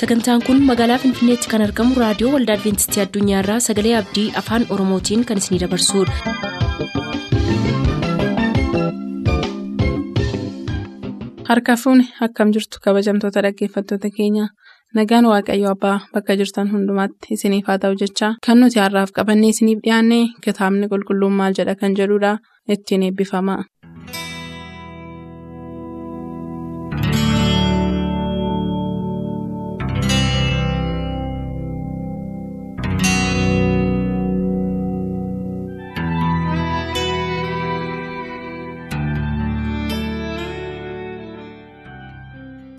sagantaan kun magaalaa finfinneetti kan argamu raadiyoo waldaa adventistii addunyaarraa sagalee abdii afaan oromootiin kan isinidabarsudha. harka fuuni akkam jirtu kabajamtoota dhaggeeffattoota keenya nagaan waaqayyo abbaa bakka jirtan hundumaatti isiniif haa ta'u jechaa kan nuti har'aaf qabannee isiniif dhiyaanne kitaabni qulqulluun maal jedha kan jedhudha ittiin eebbifama.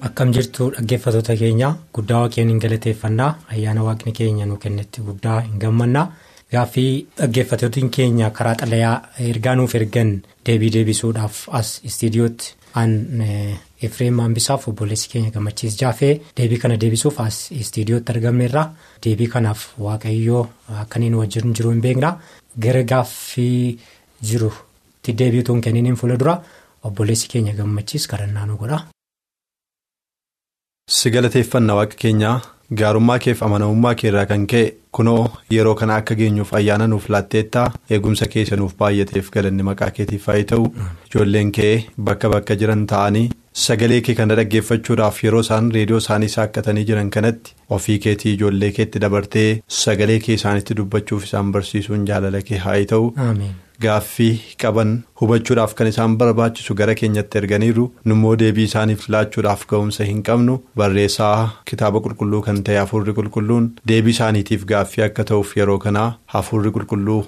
Akkam jirtu dhaggeeffattoota keenya guddaa waaqayyoon hin galateeffannaa ayyaana waaqni keenya nu kennetti guddaa hin gammannaa gaaffii dhaggeeffattoonni keenya karaa xalayaa ergaa nuuf ergan deebii deebisuudhaaf as istiidiyootti aan efreem maambisaaf obboleessi keenya gammachiis jaafee deebii kana deebisuuf as istiidiyootti argamneerra deebii kanaaf waaqayyoo akkaniin wajjin jiru hin beekna gara gaaffii jirutti deebiituu hin kenniin fuula dura obboleessi keenya gammachiis kadhannaa nu godha. Si galateeffanna waaqa keenyaa gaarummaa keef amanamummaa keerraa kan ka'e kunoo yeroo kana akka geenyuuf ayyaana nuuf laatteettaa eegumsa keessa nuuf baay'ateef galanni maqaa keetiif haa ta'u ijoolleen kee bakka bakka jiran ta'anii sagalee kee kana dhaggeeffachuudhaaf yeroo isaan reediyoo isaanii saaqqatanii jiran kanatti ofii keetii ijoollee keetti dabartee sagalee kee isaanitti dubbachuuf isaan barsiisuun jaalala kee haa ta'u. Gaaffii qaban hubachuudhaaf kan isaan barbaachisu gara keenyatti erganiiru. Nummoo deebii isaaniif laachuudhaaf ga'umsa hin qabnu. Barreessaa kitaaba qulqulluu kan ta'e hafuurri qulqulluun. Deebii isaaniitiif gaaffii akka ta'uuf yeroo kanaa hafuurri qulqulluu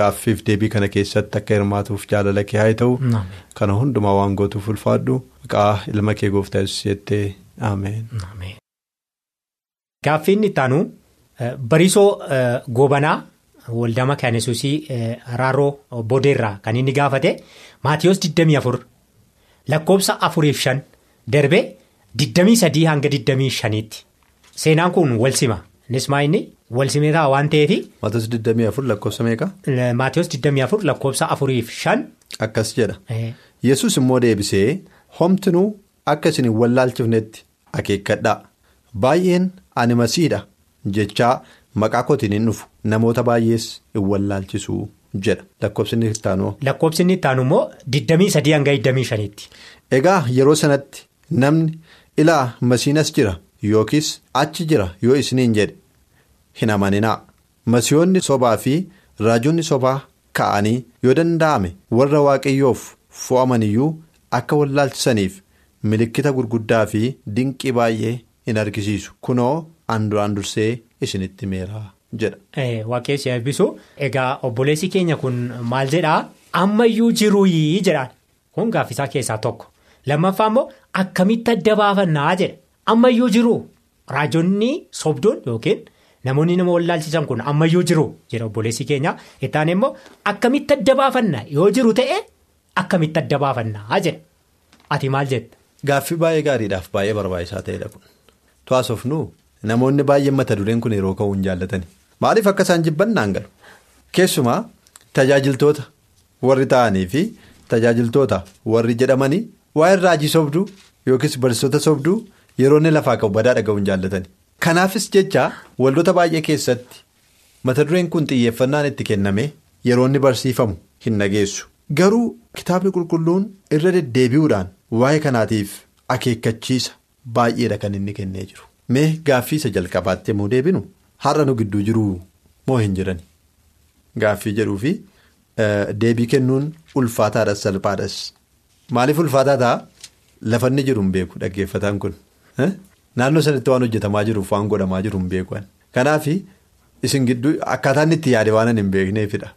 gaaffiif deebii kana keessatti akka hirmaatuuf jaalala kee haa ta'u. Kana hundumaa waan gootuuf ulfaadhu. Maqaa ilma kee gooftaa jettee ameen. Gaaffiin itti aanu bariisoo goobanaa. Waldaa Makaanesuusii Raaroo Bodeerraa kan inni gaafate Maatiyoos 24 lakkoobsa 4-5 darbee 23 hanga 25tti seenaan kun walsima innis maa inni walsimee ta'a waan ta'eef. Maatiyoos 24 lakkoobsa meeqa? Maatiyoos 24 lakkoobsa 4-5. Akkas jedha. Yesus immoo deebisee homtinuu akka isin wallaalchifnetti akeekkadhaa baay'een ani masiidha jechaa. Maqaa kootiin hin dhufu namoota baay'ees hin wallaalchisuu jedha lakkoobsinni itti aanu. Lakkoobsinni itti aanu immoo 23 hanga 25tti. Egaa yeroo sanatti namni ilaa masiinas jira yookiis achi jira yoo isiniin jedhe hin amaninaa masiyoonni sobaa fi raajonni sobaa ka'anii yoo danda'ame warra waaqayyoof fo'amaniyyuu akka wallaalchisaniif milikkita gurguddaa fi dinqii baay'ee hin argisiisu kunoo an duraan dursee. Isinitti meeraa? Jedha. Waaqessi eebbisu egaa obboleessi keenya kun maal jedhaa? Ammayyuu jiruuyii jedhaan. Kun gaaffisaa keessaa tokko. Lammaffaa immoo akkamitti adda baafannaa jedha. Ammayyuu jiru. Raajonni sobdoon yookiin namoonni nama wallaalchisan kun ammayyuu jiru jedha obboleessi keenya. Ittaan immoo akkamitti adda baafanna yoo jiru ta'e akkamitti adda baafannaa jedha. Ati maal jetta. Gaaffii baay'ee gaariidhaaf baay'ee barbaachisaa ta'edha kun. To'aasofnu. Namoonni baay'een mata dureen kun yeroo ka'uu hin jaallatani maaliif akka isaan jibban naan galu keessumaa tajaajiltoota warri ta'anii fi tajaajiltoota warri jedhamanii waa'ee raajii sobduu yookiis barsiisota sobduu yeroo inni lafaa qabu badaa dhaga'uu hin jaallatani. Kanaafis jecha waldoota baay'ee keessatti mata dureen kun xiyyeeffannaan itti kenname yeroo inni barsiifamu hin dhageessu garuu kitaabni qulqulluun irra deddeebi'uudhaan waa'ee kanaatiif akeekkachiisa baay'eedha kan inni kennee jiru. Mee gaaffii isa jalqabaatti yommuu deebinu? Har'a nu gidduu jiru moo hin jirani? Gaaffii jedhuu fi deebii kennuun ulfaataadhas salphaadhas. Maaliif ulfaataa ta'a lafa inni jiru hin beeku dhaggeeffataan kun. Naannoo sanatti waan hojjetamaa jiruuf waan godhamaa jiru hin beeku kanaaf isin gidduu akkaataan itti yaade waan hin beekneefidha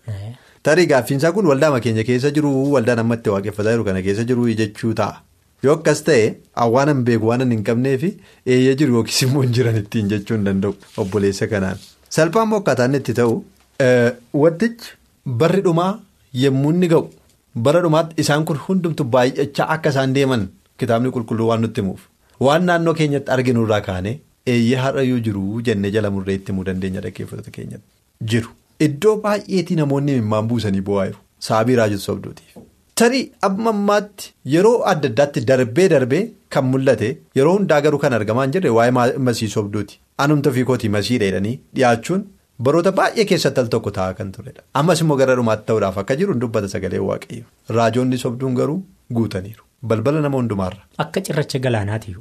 tarii gaaffiinsaa kun waldaa keenya keessa jiru waldaa namatti waaqeffataa jiru kana keessa jiru jechuu ta'a. Yoo akkas ta'e waan hin beeku waan hin qabneef eeyyee jiru yookiis immoo hin jiran ittiin jechuu hin danda'u obboleessa kanaan. Salphaan immoo akkaataan itti ta'u wantichi barri dhumaa yommuu inni ga'u bara dhumaatti isaan kun hundumtu baay'achaa akka isaan deeman kitaabni qulqulluu waan nutti himuuf waan naannoo keenyatti arginu irraa kaane eeyyee har'ayyuu jiru jennee jala murree itti himuu dandeenya dhaggeeffattoota keenyatti jiru. Iddoo baay'eetii namoonni mimmaan buusanii bu'aa jiru sababii raajota sobduutiif. Tarii amma ammaatti yeroo adda addaatti darbee darbee kan mul'ate yeroo hundaa garuu kan argamaa hin jirre waa'ee masii sobduuti. Anumta ofii kootii masiidha jedhanii dhiyaachuun baroota baay'ee keessatti al tokko taa'aa kan turedha. Ammas immoo gara dhumaatti ta'uudhaaf akka jiru dubbata sagalee waaqayyo. Raajoonni sobduun garuu guutaniiru. Balbala nama hundumaarra. Akka cirracha galaanaati.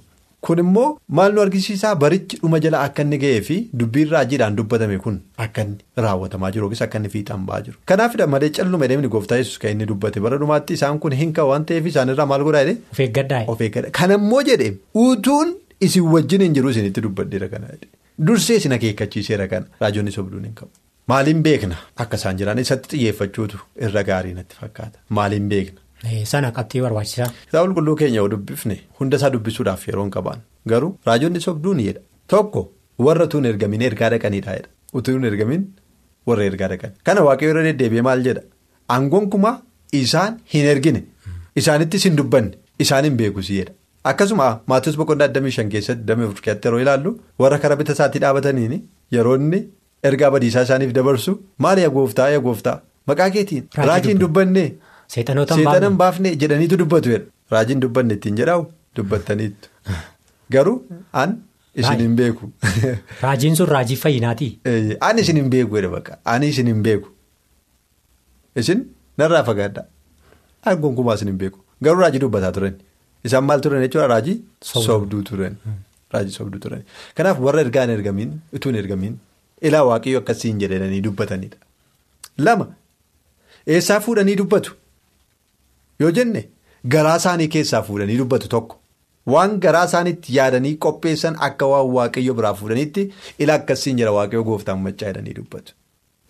Kun immoo maal nu argisiisaa barichi dhuma jala akka inni ga'ee fi dubbiin raajiidhaan dubbatame kun akka inni raawwatamaa jiru yookiis akka inni fiixaan ba'aa jiru. Kanaafidha malee calluma deemni gooftaa yesus kan inni dubbate bara dhumaatti isaan kun hin waan ta'eef isaanirraa maal godhaa jedhee. Of eeggadhaa. Of eeggadha. Kan immoo jedhee utuun isin wajjin hin jiru isinitti dubbaddeera kana dursee isin akeekkachiiseera kana raajoonni sobduun hin qabu. Maaliin beekna akka isaan jiran isatti xiyyeeffachuutu irra gaarii natti fakkaata maaliin beekna. Sana qabxii barbaachisaa. Kitaaba qulqulluu keenya yoo dubbifne hunda isaa dubbisuudhaaf yeroo hin qabaan garuu raajonni sobduun jedha. Tokko warra utuu hin ergamin ergaa dhaqaniidha jedha. Utuu hin ergamin warra ergaa dhaqan. Kana waaqayyo irra deddeebi'ee maal jedha? Aangoon kumaa isaan hin ergine. Isaanittis hin dubbanne. Isaan hin beekus jedha. Akkasuma maatos boqonnaa 25 keessatti damee furkiyyaatti yeroo ilaallu warra karaa bita isaatii dhaabataniin yeroo inni ergaa badiisaa isaaniif dabarsu maal yaa gooftaa? Yaa gooftaa? Maqaa keetiin raajii hin Seexanan baafne jedhaniitu dubbatu jedha. Raajiin dubbanne ittiin jedhamu dubbattaniitu. Garuu an isin hin beeku. Raajiin sun raajii fayyinaati. Ani isin hin beeku jedha bakka. Ani isin hin beeku. Isin narraa fagaadhaa. Ani gonkumaa isin hin beeku. Garuu raajii dubbataa turan. Isaan maal turan jechuudha raajii sobduu turan. Raajii sobduu turan. Kanaaf warra ergaa hin ergamiin utuu hin ergamiin ilaa waaqayyo akkasii hin jedhanii dubbatanidha. Lama eessaa fuudhanii dubbatu? Yoo jenne garaa isaanii keessaa fuudhanii dubbatu tokko waan garaa isaaniitti yaadanii qopheessan akka waan waaqayyo biraa fuudhaniitti ila akkasiin jira waaqayyo gooftaan maccaa jedhanii dubbatu.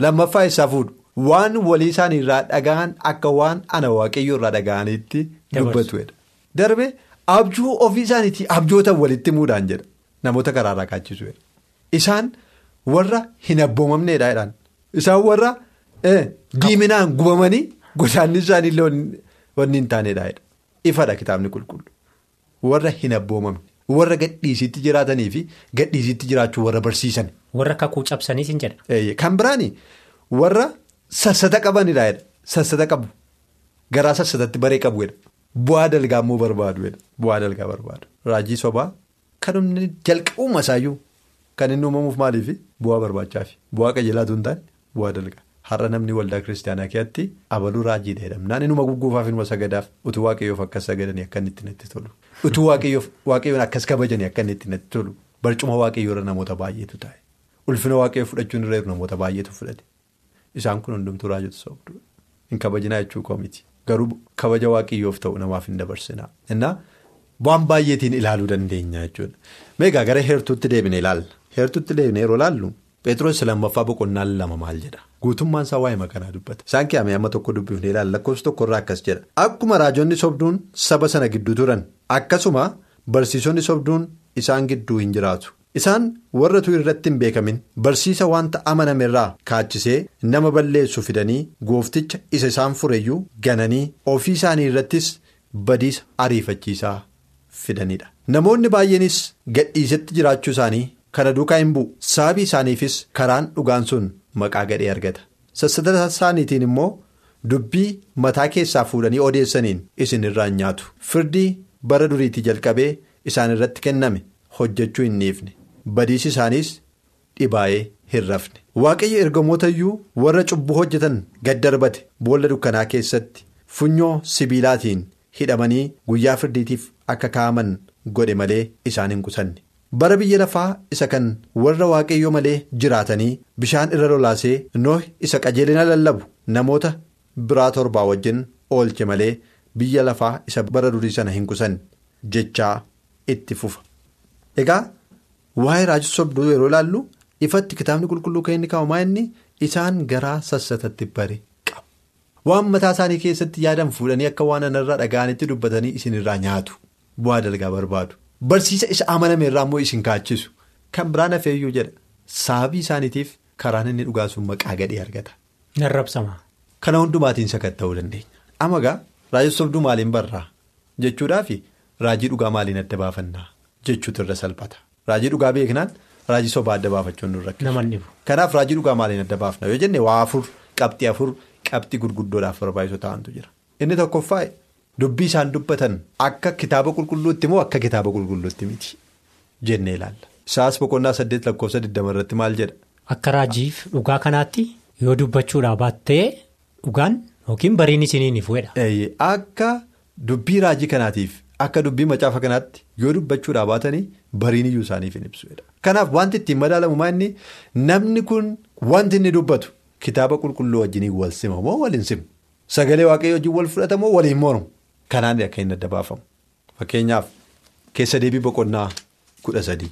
Lammaffaa eessaa fuudhu waan walii isaanii irraa dhaga'an akka waan ana waaqayyo irraa dhaga'aniitti dubbatu. Darbe abjuu ofii isaaniitii abjoota walitti muudaan jedha namoota karaarraa kaachisu. Isaan warra hin abboomamneedha jedhaan isaan warra diiminaan gubamanii godaanni isaanii Wanni hin taanedha. Ifadha kitaabni qulqullu. Warra hin abboomamne. Warra gadhiisitti jiraatanii fi gadhiisitti jiraachuu warra barsiisan. Warra kakuu cabsaniis hin jedha. Kan biraani warra sassata qabanidha. Sassata qabu. Garaa sassatatti baree qabu. Bu'aa dalgaa immoo barbaadu. Bu'aa dalgaa barbaadu. Raajii sobaa kan inni jalqabuma isaayyuu kan inni uumamuuf maaliif bu'aa barbaachaaf. Bu'aa qajeelaatu hin taane bu'aa dalgaa. Har'a namni waldaa kiristaanaa keessatti abaluu raajiidha jedhamnaan inuma gugguufaaf inuma sagadaaf utuu waaqayyoof akkas sagadanii akka inni itti natti tolu. Utuu waaqayyoon akkas kabajanii akka inni itti natti tolu. Barcuma waaqayyoo irra namoota baay'eetu taa'e. Ulfina waaqayyoo fudhachuun irra namoota baay'eetu fudhate. Isaan kun hundumtuu raajota sobduudha. Hin kabajinaa jechuu koo miti. Garuu kabaja waaqayyoof ta'u namaaf hin dabarsinaa. Innaa waan baay'eetiin ilaaluu dandeenya jechuudha. Meegaa gara heertuutti deebine ilaalla. Heertuutti deebine yeroo ilaallu. Pheexroos lammaffaa boqonnaan lama maal jedha guutummaan isaa waa'ee makanaa dubbata isaan keeyamee amma tokko dubbifnee ilaalla lakkoofsa tokkorraa akkas jedha akkuma raajonni sobduun saba sana gidduu turan akkasuma barsiisonni sobduun isaan gidduu hin jiraatu isaan warratu irratti hin beekamin barsiisa wanta amanamerraa kaachisee nama balleessu fidanii goofticha isa isaan fureyyuu gananii ofii isaanii irrattis badiisa ariifachiisaa fidanidha namoonni baay'eenis gadhiisetti jiraachuu isaanii. Kana duukaa hin bu'u. Sababii isaaniifis karaan dhugaan sun maqaa gadhee argata. Sassata isaaniitiin immoo dubbii mataa keessaa fuudhanii odeessaniin isin irraan nyaatu. Firdii bara duriitii jalqabee isaan irratti kenname hojjechuu hin dhiifne. Badiisi isaaniis dhibaa'ee hin rafne. Waaqayyo ergamoota iyyuu warra cubbuu hojjetan gad darbate boolla dukkanaa keessatti funyoo sibiilaatiin hidhamanii guyyaa firdiitiif akka kaa'aman godhe malee isaan hin qusanne. Bara biyya lafaa isa kan warra waaqayyo malee jiraatanii bishaan irra lolaasee noohi isa qajeelina lallabu namoota biraa torbaa wajjin oolche malee biyya lafaa isa bara durii sana hin qusanne jechaa itti fufa. Egaa waa'ee raajii sobduu yeroo ilaallu ifatti kitaabni qulqulluu kan inni kaa'umaa inni isaan garaa sassatatti bare qabu. Waan mataa isaanii keessatti yaadan fuudhanii akka waan anarraa dhaga'anitti dubbatanii isinirraa nyaatu bu'aa dalgaa barbaadu. Barsiisa isa amaname irraa immoo isin kaachisu kan biraan hafeeyyuu jedha sababii isaaniitiif karaan inni dhugaa sun maqaa gadhee argata. Narrabsama. Kana hundumaatiin sakatta'uu dandeenya. Amma egaa raajii sobduu maaliin barraa jechuudhaafi raajii dhugaa maaliin adda baafannaa jechuutu irra salphata. Raajii dhugaa beeknaan raajii sobaa adda baafachuun nurra dhibu. Kanaaf raajii dhugaa maaliin adda baafna yoo jenne waa afur qabxii afur qabxii gurguddoodhaaf barbaachisu ta'antu jira. Inni tokkoffaa dubbii isaan dubbatan akka kitaaba qulqulluutti moo akka kitaaba qulqulluutti miti jennee ilaalla. Isaas boqonnaa saddeet lakkoofsa 20 irratti maal jedha. Akka raajiif dhugaa kanaatti yoo dubbachuudhaa baattee dhugaan yookiin bariin isiniin ni fuudha. Akka dubbii raajii kanaatiif akka dubbii macaafa kanaatti yoo dubbachuudhaa baatanii bariin iyyuu isaaniif hin ibsuudha. Kanaaf wanti ittiin madaalamu maanni namni kun wanti inni dubbatu kitaaba qulqulluu wajjin wal sima moo wal hin simu sagalee waaqayyoo wajjin wal fudhata moo waliin mormu kanaan akka hin adda baafamu. Fakkeenyaaf keessa deebii boqonnaa kudha sadii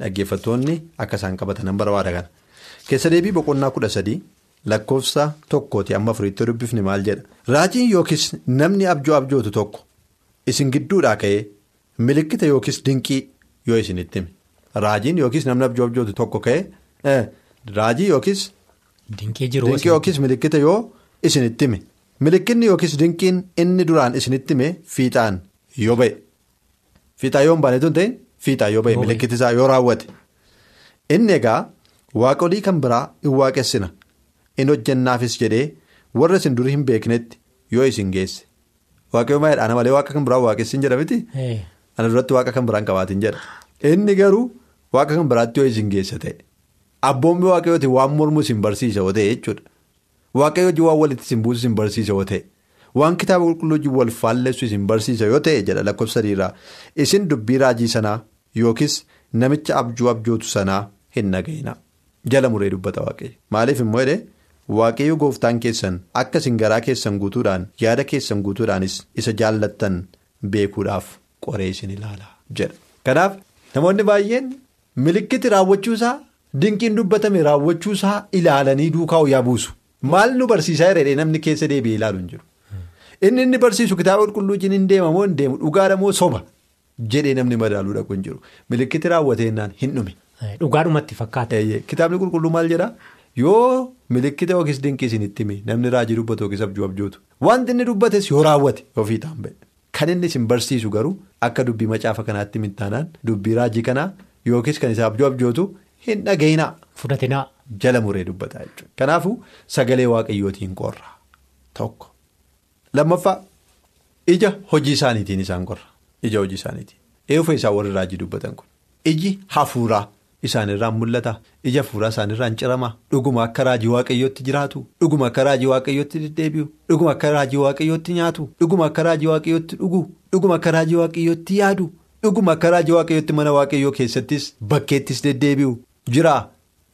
dhaggeeffattoonni akka isaan qabatan barbaada kana keessa deebii boqonnaa kudha sadii. Lakkoofsa tokkooti amma afuriitti dubbifne maal jedha raajiin yookiis namni abjoo abjootu tokko isin gidduudhaa ka'ee milikkita yookiis dinqii yoo isinitti hime raajiin yookiis namni abjoo abjootu tokko ka'ee raajii yookiis. Dinqii yookiis milikkita yoo isinitti hime milikkinni yookiis dinqiin inni duraan isinitti hime fiixaan yoo ba'e. Fiixaa yoo hin baanetu hin ta'in fiixaa yoo ba'e. Milikkitisaa yoo raawwate. Inni egaa waaqolii kan biraa hin waaqessina. in hojjannaafis jedhee warra isin durii hin beeknetti yoo isin geesse. Waaqayyo maayidha ana malee waaqa kan biraan waaqessin jedha miti? Ana duratti waaqa kan biraan qabaatin jedha. Inni garuu waaqa kan biraatti yoo isin geesse ta'e. Abboommi waaqayyooti waan mormu isin barsiisa yoo ta'e jechuudha waaqayyo hojii waan walitti isin buusu isin barsiisa yoo ta'e waan kitaaba qulqulluu hojii wal faallessu isin barsiisa yoo ta'e jedha lakkoofsa sadiirraa isin dubbii raajii sanaa yookiis namicha abjuu abjootu sanaa hin nagayina jala muree dubbata waaqayyo maaliif immoo jedhee. Waaqayyo gooftaan keessan akka isin garaa keessan guutuudhaan yaada keessan guutuudhaanis isa jaallattan beekuudhaaf qoree isin ilaala jedha. Kanaaf namoonni baay'een milikkiti raawwachuusaa dinqiin dubbatame raawwachuusaa ilaalanii duukaa hoyaa buusu. Maal nu barsiisaa jireedha namni keessa deebi'ee ilaalu hin jiru. Inni inni barsiisu kitaaba qulqulluu wajjin hin deema moo hin deemu dhugaadha moo soba jedhee namni madaaluu dhaqu hin jiru. Milikkiti raawwateennaan hin dhume. Dhugaadhumatti fakkaata. Kitaabni qulqulluu maal jedhaa? Yoo milikkita yookiis dinqii isinitti hime namni raajii dubbatu yookiis abjuu abjootu wanti inni dubbates yoo raawwate yoo fiixaan ba'e kan inni isin barsiisu garuu akka dubbii macaafa kanaatti mintaanaan dubbii raajii kanaa yookiis kan isa abjuu abjootu hin dhagayinaa. Fudhatinaa. Jala muree dubbataa jechuudha. Kanaafuu sagalee waaqayyootiin qorra tokko lammaffaa ija hojii isaaniitiin isaan qorra ija hojii isaaniitiin eegufa isaan warri raajii dubbatan kun iji hafuuraa. Isaanirraan mul'ata ija hafuuraa isaanirraan cirama dhuguma akka raajii waaqayyootti jiraatu dhuguma akka raajii waaqayyootti deddeebi'u dhuguma akka raajii waaqayyootti nyaatu dhuguma akka raajii waaqayyootti dhugu dhuguma akka raajii waaqayyootti yaadu dhuguma akka raajii waaqayyootti mana waaqayyoo keessattis bakkeettis deddeebi'u jira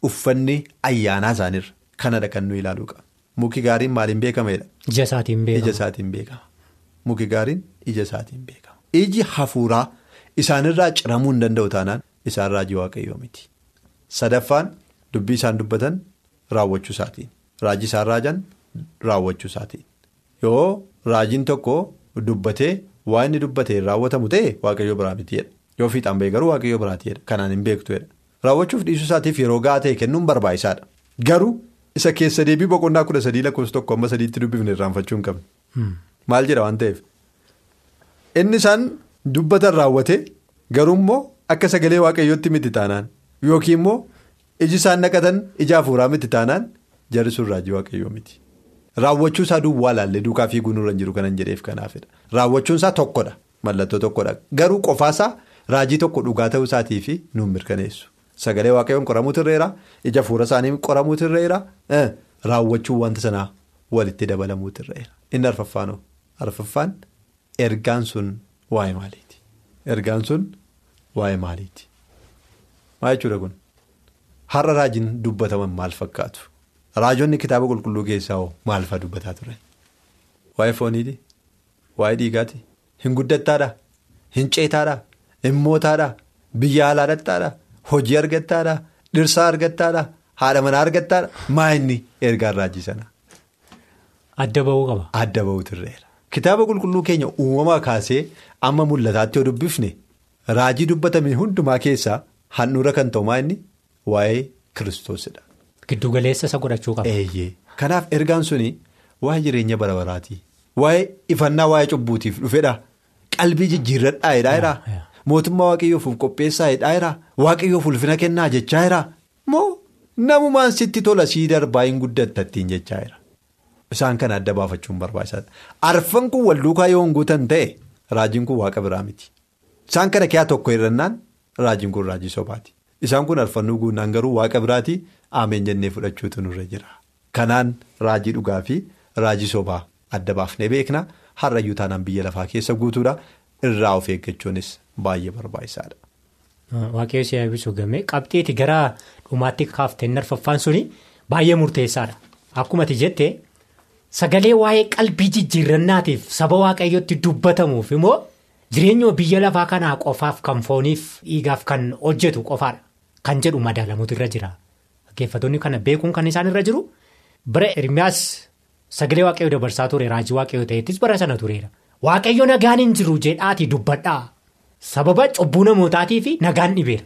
uffanni ayyaanaa isaanirra kanadha kan nu ilaaluu qaba muki gaariin maaliin beekameedha. Ija isaatiin beekama. Ija isaatiin beekama muki gaariin ija isaatiin beekama iji hafuuraa isaanirraa ciramuu hin danda'u taanaan. Isaan raajii waaqayyoo miti. Sadaffaan dubbii isaan dubbatan raawwachuu isaatiin. Raajii isaan raajan raawwachuu isaatiin. Yoo raajiin tokko dubbatee waa inni dubbatee raawwatamu ta'e waaqayyoo biraa mitiidha. Yoo fiixaan ba'e garuu waaqayyoo biraatiidha. Kanaan hin beektuedha. Raawwachuuf dhiisuu isaatiif yeroo gahaa ta'e kennuun barbaachisaadha. Garuu isa keessa deebii boqonnaa kudha sadii lakkoofsa tokko amma sadiitti dubbifne irraanfachuu hin qabne. Maal jedha waan ta'eef? Inni isaan dubbatan raawwate garuu immoo. Akka sagalee waaqayyootti miti taanaan yookiin immoo iji isaan naqatan ija hafuuraa miti taanaan jarri sun raajii waaqayyoo miti. Raawwachuu isaa duwwaa laallee duukaa fiiguu nurra hin jiru kanan jedheef kanaafidha. Raawwachuun isaa tokkodha. Mallattoo tokkodha. Garuu qofaasaa raajii tokko dhugaa ta'uu isaatii fi nuun mirkaneessu. Sagalee waaqayyoon qoramuutu irreera. Ija hafuura isaanii qoramuutu irreera. Raawwachuu wanta sanaa walitti dabalamuutu irreera. Inni arfaffaanoo? Arfaffaan ergaan sun waa'ee maaliiti? Ergaan sun. Waa'ee maaliiti? Maal jechuudha kun? Har'a raajiin dubbataman maal fakkaatu? Raajonni kitaaba qulqulluu keessaa hoo maal fa'aa dubbataa turan? Waa'ee fooniiti? Waa'ee dhiigaati? Hin guddattaadhaa? Hin ceetaadhaa? Hin mootaadhaa? Biyya alaa dhattaadhaa? Hojii argattaadhaa? Dhirsaa argattaadhaa? Haadha manaa argattaadhaa? Maa inni ergaan raajii sanaa? Adda ba'uu qaba. Adda ba'uutu irreera. Kitaaba qulqulluu keenya uumamaa kaasee amma mul'ataatti yoo dubbifne. Raajii dubbatame hundumaa keessaa handhuura kan ta'u maa inni waa'ee kiristoosidha. Giddu galeessa isa godhachuu qaba. Eeyyee kanaaf ergaan suni waa'ee jireenya bara baraati. Waa'ee ifannaa waa'ee cubbuutiif dhufedha. Qalbii jijjiirradhaa jedhaa jira. Mootummaa waaqayyoof qopheessaa jira. Waaqayyoof ulfina kennaa jechaa jira. Moo namumaan sitti tola sii darbaa hin guddattattiin jechaa jira. Isaan kana adda baafachuun barbaachisaadha. Arfan kun wal duukaa yoo hin guutan ta'e raajiin kun waaqa biraa miti. Isaan kana keessaa tokko hir'annaan raajiin kun raajii sobaati. Isaan kun arfannuu guunnaan garuu waaqa biraati ameen jennee fudhachuutu nurra jira. Kanaan raajii dhugaa fi raajii sobaa adda baafnee beekna. Har'ayyuu taanaan biyya lafaa keessa guutuudha. Irraa of eeggachuunis baay'ee barbaachisaadha. Waaqayyo si eebbisu gamee qabxiiti gara dhumaatti kaafteen narfaffaan suni baay'ee murteessaadha. Akkuma ati jette sagalee waa'ee qalbii jijjiirrannaatiif saba waaqayyootti dubbatamuuf immoo jireenya biyya lafaa kanaa qofaaf kan fooniif dhiigaaf kan hojjetu qofaadha. Kan jedhu madaalamuutu irra jira. Dhaggeeffattoonni kana beekuun kan isaan irra jiru bara Ermiyaas sagalee waaqayyoo dabarsaa ture raajii waaqayyoo ta'ettis bara sana tureera. Waaqayyo nagaan hin jiru jedhaatii dubbadhaa. Sababa cubbuu namootaatii fi nagaan dhibeera.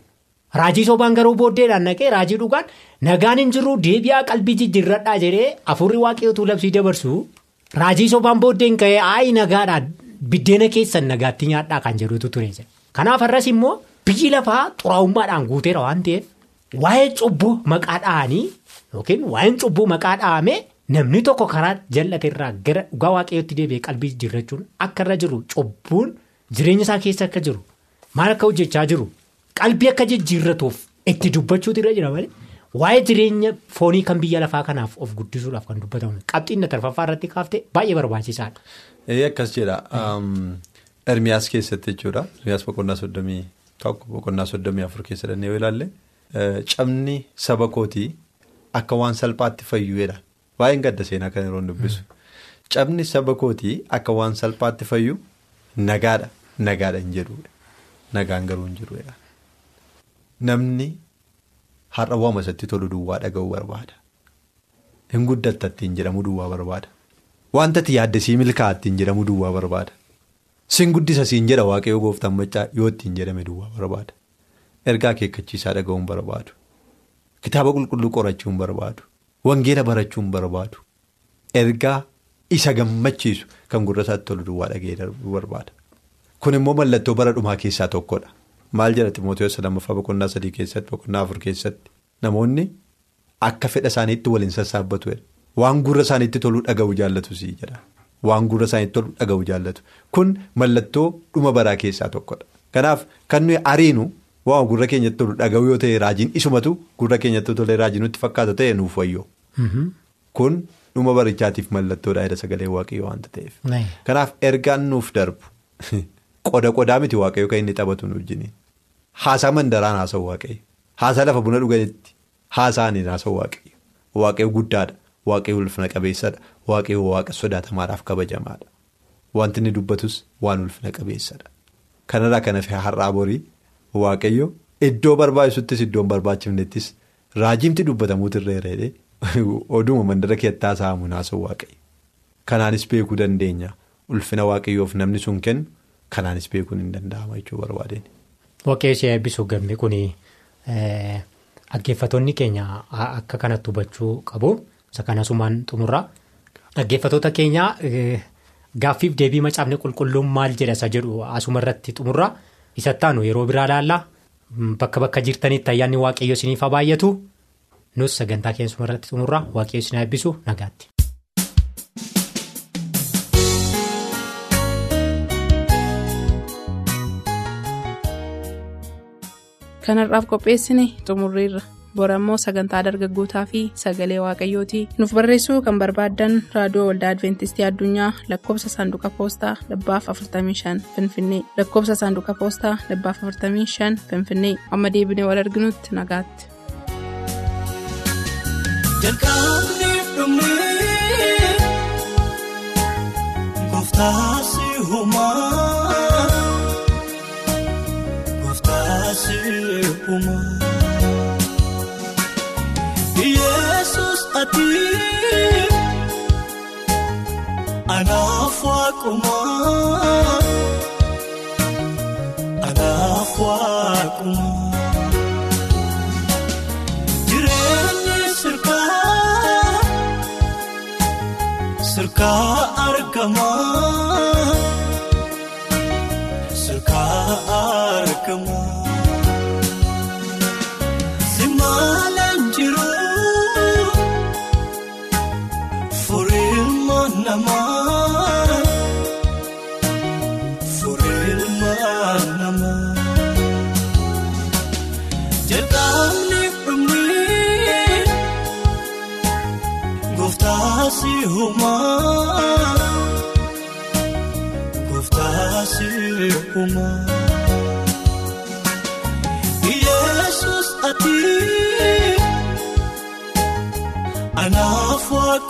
Raajii sobaan garuu booddeedhaan naqee raajii dhugaan nagaan hin jiru deebi'aa qalbii jijjiirradhaa jedhee afurri waaqayyootu labsii dabarsu. Raajii sobaan booddeen ka'ee ayi nagaadhaan biddeena keessan nagaatti nyaadhaa kan jedhutu ture. Kanaaf har'as immoo biyyi lafaa xuraa'ummaadhaan guuteera waan ta'eef waa'ee cubbuu maqaa dha'anii yookiin waa'een cubbuu maqaa dha'ame namni tokko karaa jal'ate irraa gara dhugaa waaqayyootti deebi'ee qalbii jijjiirrachuun akka irra jiru cubbuun. Jireenya isaa keessa akka jiru maal akka hojjechaa jiru qalbii akka jijjiirratuuf itti dubbachuutu irra jira malee waa'ee jireenya foonii kan biyya lafaa kanaaf of guddisuudhaaf kan dubbatamu qabxiin na tarfaffaa irratti kaaftee baay'ee barbaachisaadha. Akkas jedha Ermiyaas keessatti jechuudha Ermiyaas boqonnaa soddomii tokko boqonnaa soddomii afur keessa dhannee yoo ilaalle cabni saba kootii akka waan salphaatti fayyuudha baay'een gadda seenaa kan yeroo dubbisu. Cabni saba kootii akka waan salphaatti fayyu. Nagaadha nagaadha hin jedhuudha nagaan garuu hin jiruudha namni har'a waama isatti tolu duwwaa dhaga'uu barbaada. Hin guddatta ittiin jedhamu duwwaa barbaada. Wanta ati yaaddesii milkaa'aa ittiin jedhamu duwwaa barbaada. Sin guddisa siin jedha waaqayyoo gooftaan maccaa yoo ittiin jedhame duwwaa barbaada. Ergaa akeekkachiisaa dhaga'uun barbaadu. Kitaaba qulqulluu qorachuun barbaadu wangeela barachuun barbaadu ergaa. Isa gammachiisu kan gurra isaatti tolu duwwaa dhaga'ee barbaada. Kun immoo mallattoo bara dhumaa keessaa tokkodha. Maal jedha Ximootiyoos lammaffaa boqonnaa sadii keessatti boqonnaa afur keessatti namoonni akka fedha isaaniitti waliin sassaabbatu waan gurra isaaniitti tolu dhaga'uu jaallatu sii jedha. Waan gurra isaaniitti tolu dhaga'uu jaallatu. Kun mallattoo dhuma baraa keessaa tokkodha. Kanaaf kan nuyi ariinu waan gurra keenyatti tolu dhaga'uu yoo ta'e raajiin isumatu gurra keenyatti tolee raajii nutti fakkaatu ta'e nuuf wayyoo. Kun. dhuma barichaatiif mallattoodha jedha sagalee waaqayyoo waanta ta'eef. Kanaaf ergaan nuuf darbu. Qoda qodaa miti waaqayyoo kan inni taphatu nu wajjin haasaa mandaraan haasa'u waaqayyo. Haasaa lafa buna dhuganitti haasa'aniin haasa'u waaqayyo. Waaqayyo guddaadha. Waaqayyo ulfina qabeessadha waaqayyo waaqa sodaatamaadhaaf kabajamaadha. Wanti inni dubbatus waan ulfina qabeessadha kanarraa kan hafe har'aa borii waaqayyo iddoo barbaachisuttis iddoon barbaachifnettis raajiimti dubbatamuutu irra. Oduma mandara keetti haasa'amu naasa'u waaqayyo. Kanaanis beekuu dandeenya. Ulfina waaqayyoof namni sun kennu kanaanis beekuun hin danda'ama jechuu barbaadeen. Waaqayyo si eebbisuu gamme kun dhaggeeffattoonni keenya akka kanatti hubachuu qabu. Isa kana sumaan xumurraa. Dhaggeeffattoota keenya gaaffiif deebii macaafni qulqulluun maal jedha isa jedhu asuma irratti xumurraa. Isatti aanu yeroo biraa ilaallaa. Bakka bakka jirtanitti ayyaanni waaqayyo isiniif haa baay'atu. Nus sagantaa keenya irratti xumurraa waaqayyo isin eebbisu nagaatti. kanarraaf qopheessine xumurriirra bora immoo sagantaa dargaggootaa fi sagalee waaqayyooti nuuf barreessuu kan barbaaddan raadiyoo waldaa adventistii addunyaa lakkoofsa saanduqa poostaa dhibbaaf 45 finfinnee lakkoofsa saanduqa poostaa dhibbaaf 45 finfinnee amma deebinee wal arginutti nagaatti. Jalqabniif dhumee gooftaasi uumaa gooftaasi uumaa Yesuus ati. Anaaf waaqumaa Sirkaa argamaa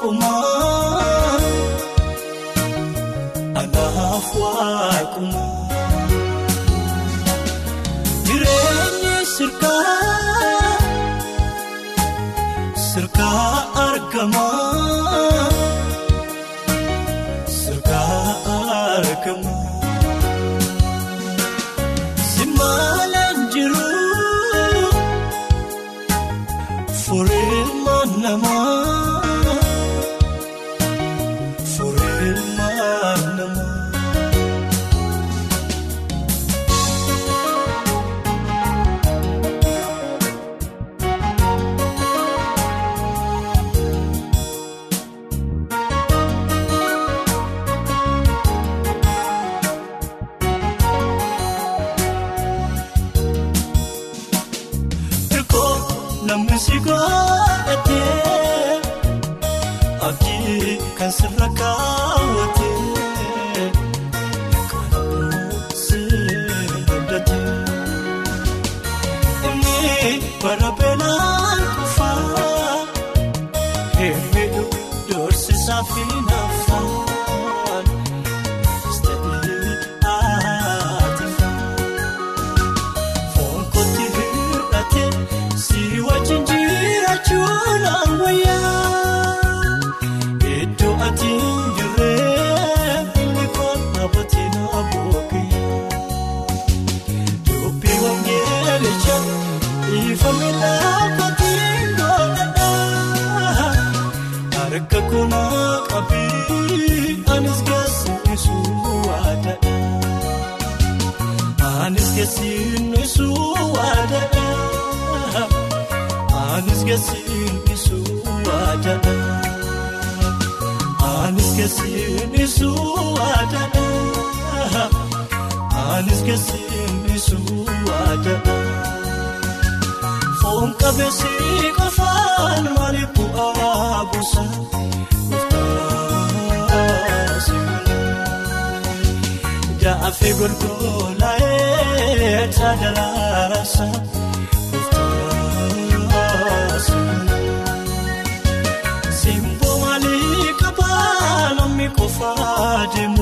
waaqumaa anaaf waaqumaa. Jireenyi sirkaa sirkaa argamaa inni bara Anis keessiin isu waadana. Foon qabeessi qofaan maaliif bu'aa buusa? Murtaasi Jaafe golgolaa'ee taadalaasa murtaasa. Simboo maalii qabaa namni qofaa deemu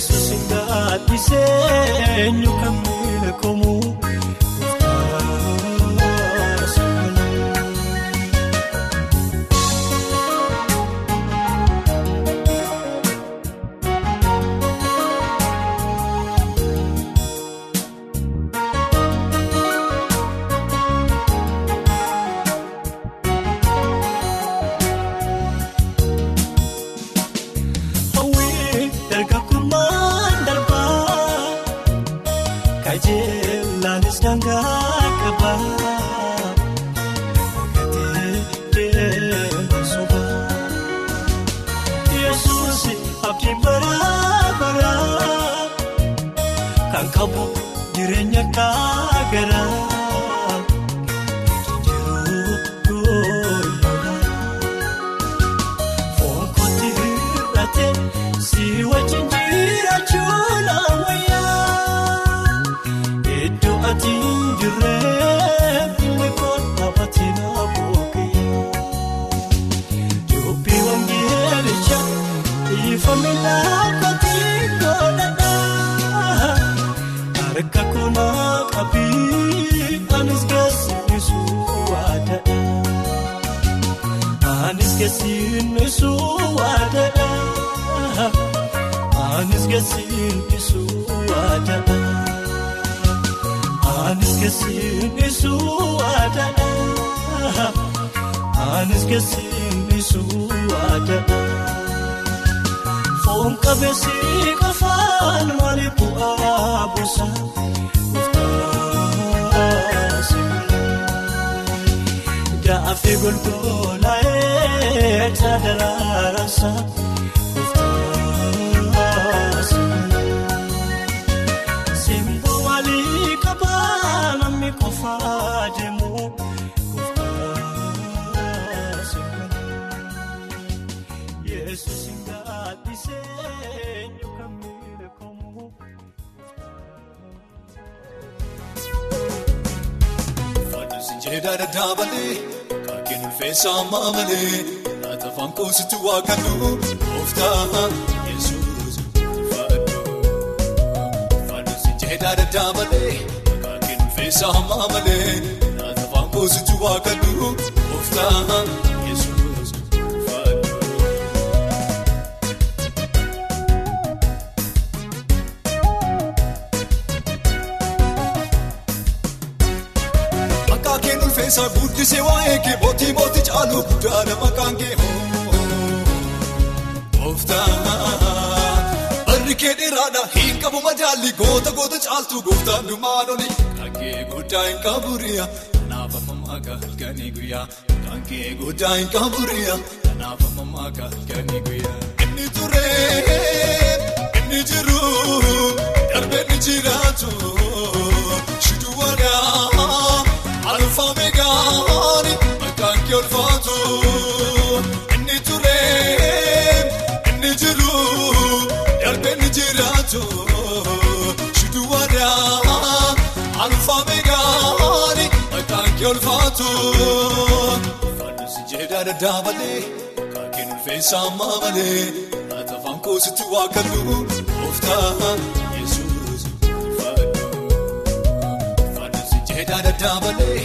Yesuus hin gaadhisee eenyu kan beekamu harka kuna qabii anis geessisu waadadha. Anis keessiin isu waadana. Anis keessiin isu waadana. Anis keessiin isu waadana. Anis keessiin isu waadana. foon qabeessi qofaan maal bu'aa buusa murtaase. Daafii eh, golgolaa'ee daraarasa murtaase. Simboo maalii qaba namni qofaa deemu. Murtaasa. jeedaa dadhaabalee kaakeen ulfeessaa ammaa malee laata afaan koositti waaqannu gooftaa yesuus faadhu. Faadhuusi jeedaa dadhaabalee kaakeen ulfeessaa ammaa malee laata afaan koositti waaqannu gooftaa Ulfeessaa guddisee waa'ee kee mootii mootii caaluu guddaadha maqaan kee hoo. Gooftaa barri kee dheeraadha hin qabu madaalli goota goota caaltu gooftaan dhumaan oli. Kan kee guddaa hin qaburiya kanaaf ammaa halkanii guyyaa. Kan kee guddaa hin qaburiya kanaaf ammaa halkanii guyyaa. Inni turee inni jiru darbee ni jiraatu shituu waadaa. Meegaani maqaan kee ulfaatu inni turee inni jiru darbee ni jiraatu shituu waadaa alfaa meegaani maqaan kee ulfaatu. Faadusi jeedaa dadhaabalee kaakeen ulfeessaa ammaa malee laata afaan koositti waaqannu gooftaa yesuus faadhu. Faadusi jeedaa dadhaabalee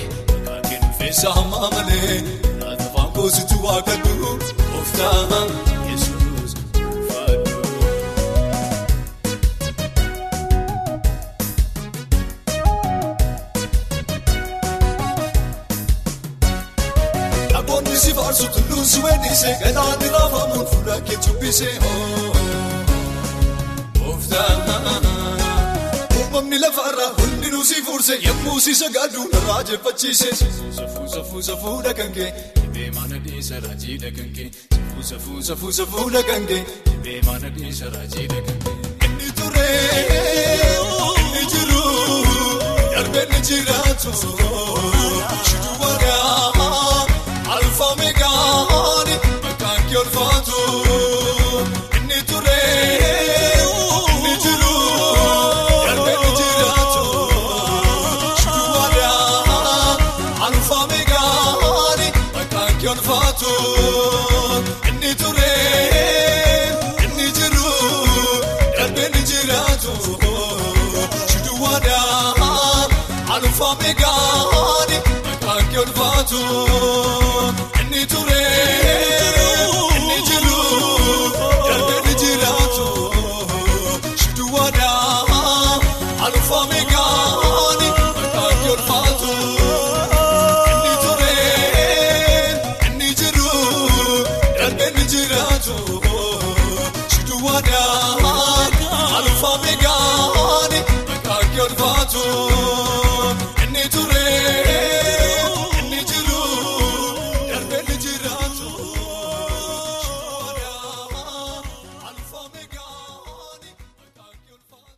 kaakeen ulfeessaa ammaa malee laata afaan koositti waaqannu gooftaa yesuus faadhu. Dhagoonni si faarsu tulluun si weedisee galaanni raafamuun fuula kee cubbisee hoo. Uumamni lafarraa hundinuu si fuurse yemmuu si sagaadu narraa jeffachiise. Safuu safuudha kan kee dhibee mana dhiisa raajiidha kan kee. Safuu safuu safuu safuudha kan kee dhibee mana dhiisa raajiidha kan kee. Inni turee inni jiru darbee ni jiraatu. Shituu waadaa maqaan